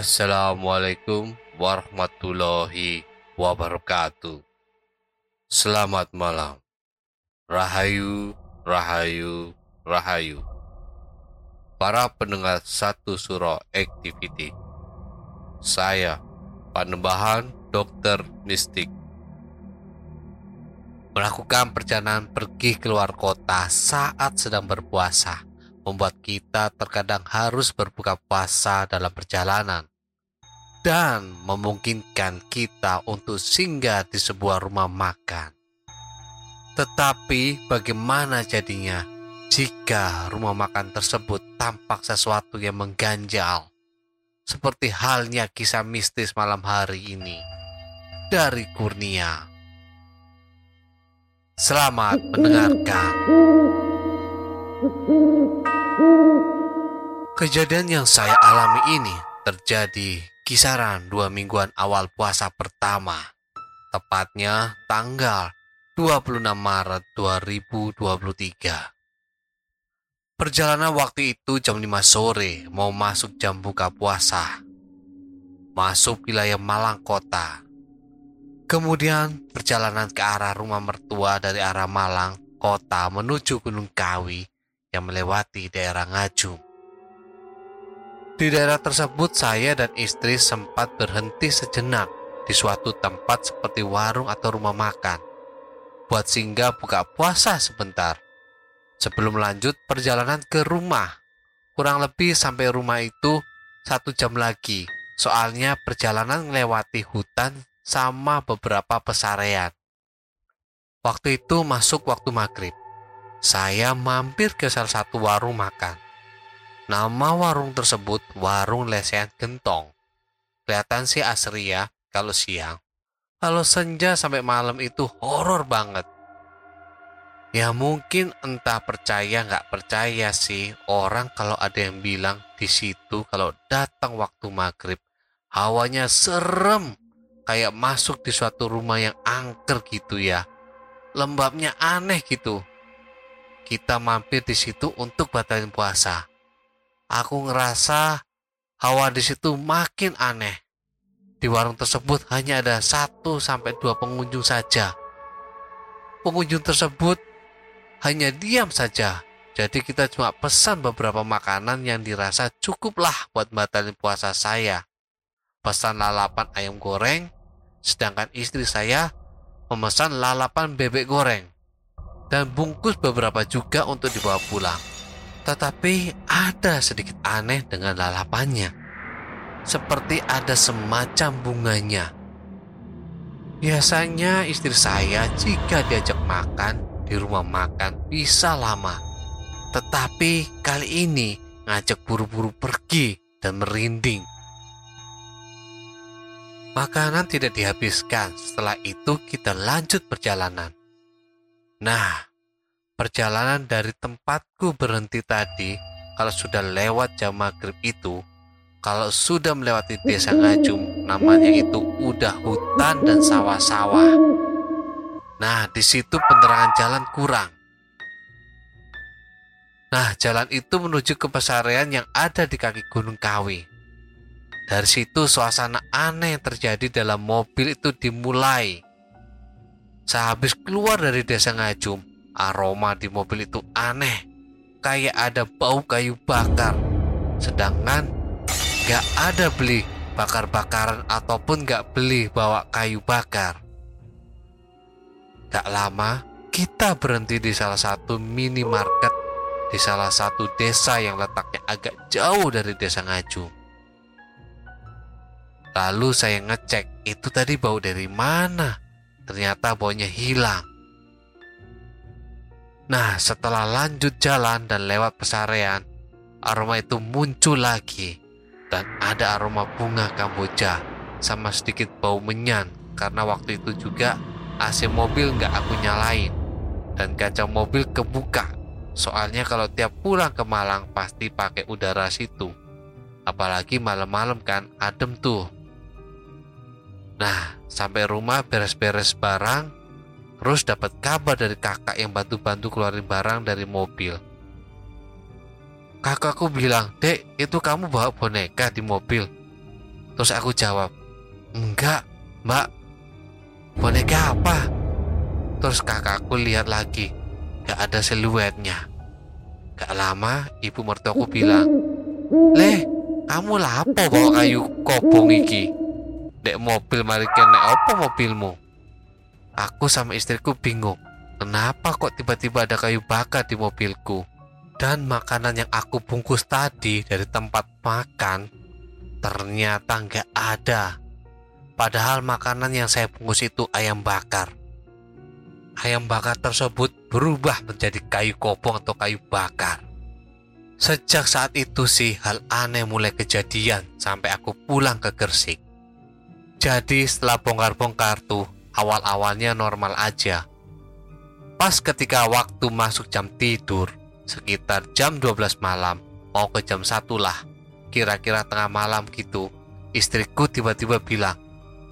Assalamualaikum warahmatullahi wabarakatuh. Selamat malam. Rahayu, rahayu, rahayu. Para pendengar satu suro activity. Saya, Panembahan Dokter Mistik. Melakukan perjalanan pergi keluar kota saat sedang berpuasa membuat kita terkadang harus berbuka puasa dalam perjalanan dan memungkinkan kita untuk singgah di sebuah rumah makan. Tetapi bagaimana jadinya jika rumah makan tersebut tampak sesuatu yang mengganjal? Seperti halnya kisah mistis malam hari ini dari Kurnia. Selamat mendengarkan. Kejadian yang saya alami ini terjadi kisaran dua mingguan awal puasa pertama, tepatnya tanggal 26 Maret 2023. Perjalanan waktu itu jam 5 sore mau masuk jam buka puasa. Masuk wilayah Malang Kota. Kemudian perjalanan ke arah rumah mertua dari arah Malang Kota menuju Gunung Kawi yang melewati daerah Ngajum. Di daerah tersebut saya dan istri sempat berhenti sejenak di suatu tempat seperti warung atau rumah makan buat singgah buka puasa sebentar sebelum lanjut perjalanan ke rumah. Kurang lebih sampai rumah itu satu jam lagi soalnya perjalanan melewati hutan sama beberapa pesarean. Waktu itu masuk waktu maghrib. Saya mampir ke salah satu warung makan. Nama warung tersebut Warung Lesehan Gentong. Kelihatan sih asri ya kalau siang. Kalau senja sampai malam itu horor banget. Ya mungkin entah percaya nggak percaya sih orang kalau ada yang bilang di situ kalau datang waktu maghrib hawanya serem kayak masuk di suatu rumah yang angker gitu ya. Lembabnya aneh gitu. Kita mampir di situ untuk batalin puasa aku ngerasa hawa di situ makin aneh. Di warung tersebut hanya ada satu sampai dua pengunjung saja. Pengunjung tersebut hanya diam saja. Jadi kita cuma pesan beberapa makanan yang dirasa cukuplah buat batalin puasa saya. Pesan lalapan ayam goreng, sedangkan istri saya memesan lalapan bebek goreng. Dan bungkus beberapa juga untuk dibawa pulang. Tetapi ada sedikit aneh dengan lalapannya. seperti ada semacam bunganya. Biasanya istri saya jika diajak makan di rumah makan bisa lama. Tetapi kali ini ngajak buru-buru pergi dan merinding. Makanan tidak dihabiskan, setelah itu kita lanjut perjalanan. Nah, perjalanan dari tempatku berhenti tadi, kalau sudah lewat jam maghrib itu, kalau sudah melewati desa Ngajum, namanya itu udah hutan dan sawah-sawah. Nah, di situ penerangan jalan kurang. Nah, jalan itu menuju ke pesarian yang ada di kaki Gunung Kawi. Dari situ suasana aneh yang terjadi dalam mobil itu dimulai. Sehabis keluar dari desa Ngajum, aroma di mobil itu aneh. Kayak ada bau kayu bakar. Sedangkan gak ada beli bakar-bakaran ataupun gak beli bawa kayu bakar. Gak lama, kita berhenti di salah satu minimarket di salah satu desa yang letaknya agak jauh dari desa Ngajum. Lalu saya ngecek itu tadi bau dari mana. Ternyata baunya hilang. Nah, setelah lanjut jalan dan lewat pesarean, aroma itu muncul lagi. Dan ada aroma bunga kamboja sama sedikit bau menyan karena waktu itu juga AC mobil nggak aku nyalain dan kaca mobil kebuka. Soalnya kalau tiap pulang ke Malang pasti pakai udara situ. Apalagi malam-malam kan adem tuh. Nah, sampai rumah beres-beres barang, terus dapat kabar dari kakak yang bantu-bantu keluarin barang dari mobil. Kakakku bilang, Dek, itu kamu bawa boneka di mobil. Terus aku jawab, Enggak, mbak. Boneka apa? Terus kakakku lihat lagi, gak ada siluetnya. Gak lama, ibu mertuaku bilang, Leh, kamu lapo bawa kayu kobong iki? Dek mobil mari kene apa mobilmu? Aku sama istriku bingung. Kenapa kok tiba-tiba ada kayu bakar di mobilku? Dan makanan yang aku bungkus tadi dari tempat makan ternyata nggak ada. Padahal makanan yang saya bungkus itu ayam bakar. Ayam bakar tersebut berubah menjadi kayu kobong atau kayu bakar. Sejak saat itu sih hal aneh mulai kejadian sampai aku pulang ke Gersik. Jadi setelah bongkar-bongkar tuh, awal-awalnya normal aja. Pas ketika waktu masuk jam tidur, sekitar jam 12 malam, mau ke jam 1 lah, kira-kira tengah malam gitu, istriku tiba-tiba bilang,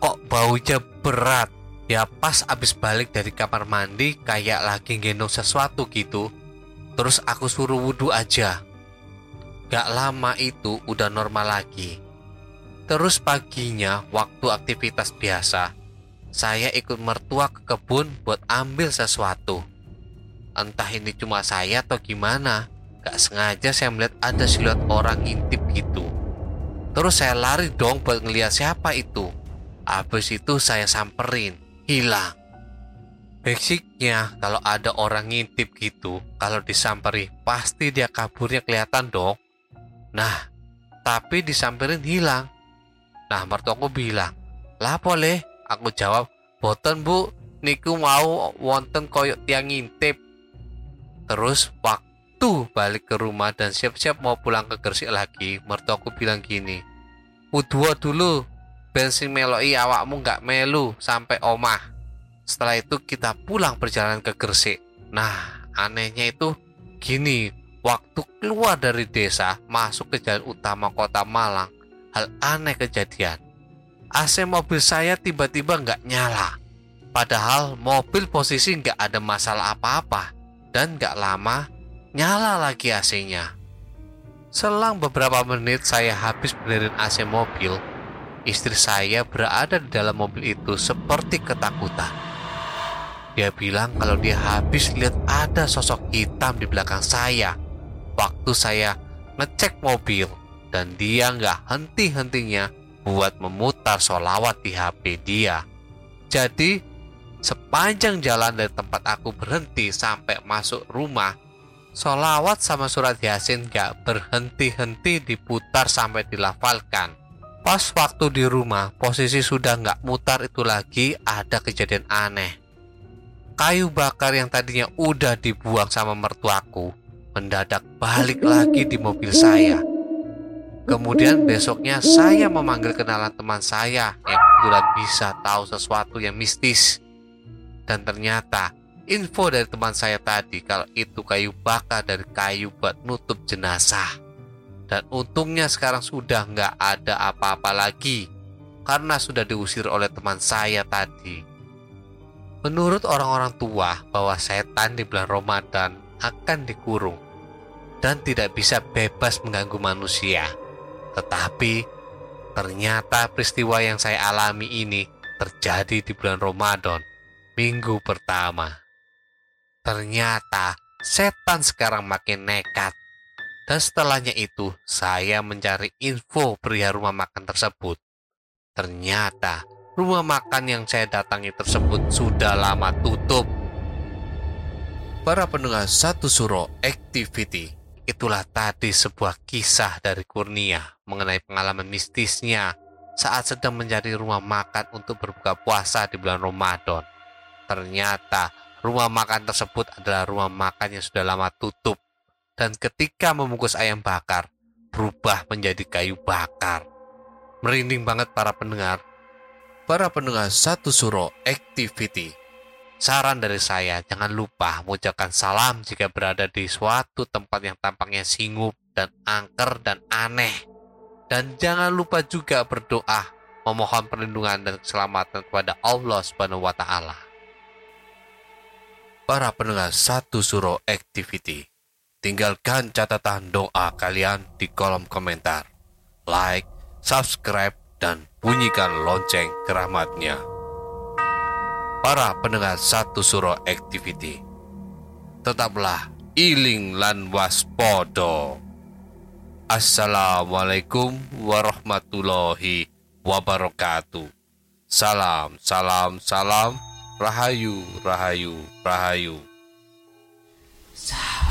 kok baunya berat? Ya pas abis balik dari kamar mandi kayak lagi gendong sesuatu gitu. Terus aku suruh wudhu aja. Gak lama itu udah normal lagi. Terus paginya, waktu aktivitas biasa, saya ikut mertua ke kebun buat ambil sesuatu. Entah ini cuma saya atau gimana, gak sengaja saya melihat ada siluet orang ngintip gitu. Terus saya lari dong buat ngeliat siapa itu. Habis itu saya samperin, hilang. Basicnya kalau ada orang ngintip gitu, kalau disamperi pasti dia kaburnya kelihatan dong. Nah, tapi disamperin hilang. Nah, mertuaku bilang, lah boleh. Aku jawab, boten bu, niku mau wonten koyok tiang ngintip. Terus waktu balik ke rumah dan siap-siap mau pulang ke Gresik lagi, mertuaku bilang gini, Udua dulu, bensin meloi awakmu nggak melu sampai omah. Setelah itu kita pulang perjalanan ke Gresik. Nah, anehnya itu gini, waktu keluar dari desa masuk ke jalan utama kota Malang, hal aneh kejadian. AC mobil saya tiba-tiba nggak nyala. Padahal mobil posisi nggak ada masalah apa-apa dan nggak lama nyala lagi AC-nya. Selang beberapa menit saya habis benerin AC mobil, istri saya berada di dalam mobil itu seperti ketakutan. Dia bilang kalau dia habis lihat ada sosok hitam di belakang saya waktu saya ngecek mobil dan dia nggak henti-hentinya buat memutar solawat di HP dia. Jadi, sepanjang jalan dari tempat aku berhenti sampai masuk rumah, solawat sama surat yasin gak berhenti-henti diputar sampai dilafalkan. Pas waktu di rumah, posisi sudah nggak mutar itu lagi, ada kejadian aneh. Kayu bakar yang tadinya udah dibuang sama mertuaku, mendadak balik lagi di mobil saya. Kemudian besoknya saya memanggil kenalan teman saya yang kebetulan bisa tahu sesuatu yang mistis. Dan ternyata info dari teman saya tadi kalau itu kayu bakar dari kayu buat nutup jenazah. Dan untungnya sekarang sudah nggak ada apa-apa lagi karena sudah diusir oleh teman saya tadi. Menurut orang-orang tua bahwa setan di bulan Ramadan akan dikurung dan tidak bisa bebas mengganggu manusia. Tetapi ternyata peristiwa yang saya alami ini terjadi di bulan Ramadan, minggu pertama. Ternyata setan sekarang makin nekat. Dan setelahnya itu saya mencari info pria rumah makan tersebut. Ternyata rumah makan yang saya datangi tersebut sudah lama tutup. Para pendengar satu suro activity Itulah tadi sebuah kisah dari Kurnia mengenai pengalaman mistisnya saat sedang mencari rumah makan untuk berbuka puasa di bulan Ramadan. Ternyata rumah makan tersebut adalah rumah makan yang sudah lama tutup dan ketika membungkus ayam bakar berubah menjadi kayu bakar. Merinding banget para pendengar. Para pendengar satu suro activity Saran dari saya, jangan lupa mengucapkan salam jika berada di suatu tempat yang tampaknya singup dan angker dan aneh. Dan jangan lupa juga berdoa memohon perlindungan dan keselamatan kepada Allah Subhanahu wa taala. Para pendengar satu suro activity, tinggalkan catatan doa kalian di kolom komentar. Like, subscribe, dan bunyikan lonceng keramatnya para pendengar satu suro activity. Tetaplah iling lan waspodo. Assalamualaikum warahmatullahi wabarakatuh. Salam, salam, salam. Rahayu, rahayu, rahayu. Salam.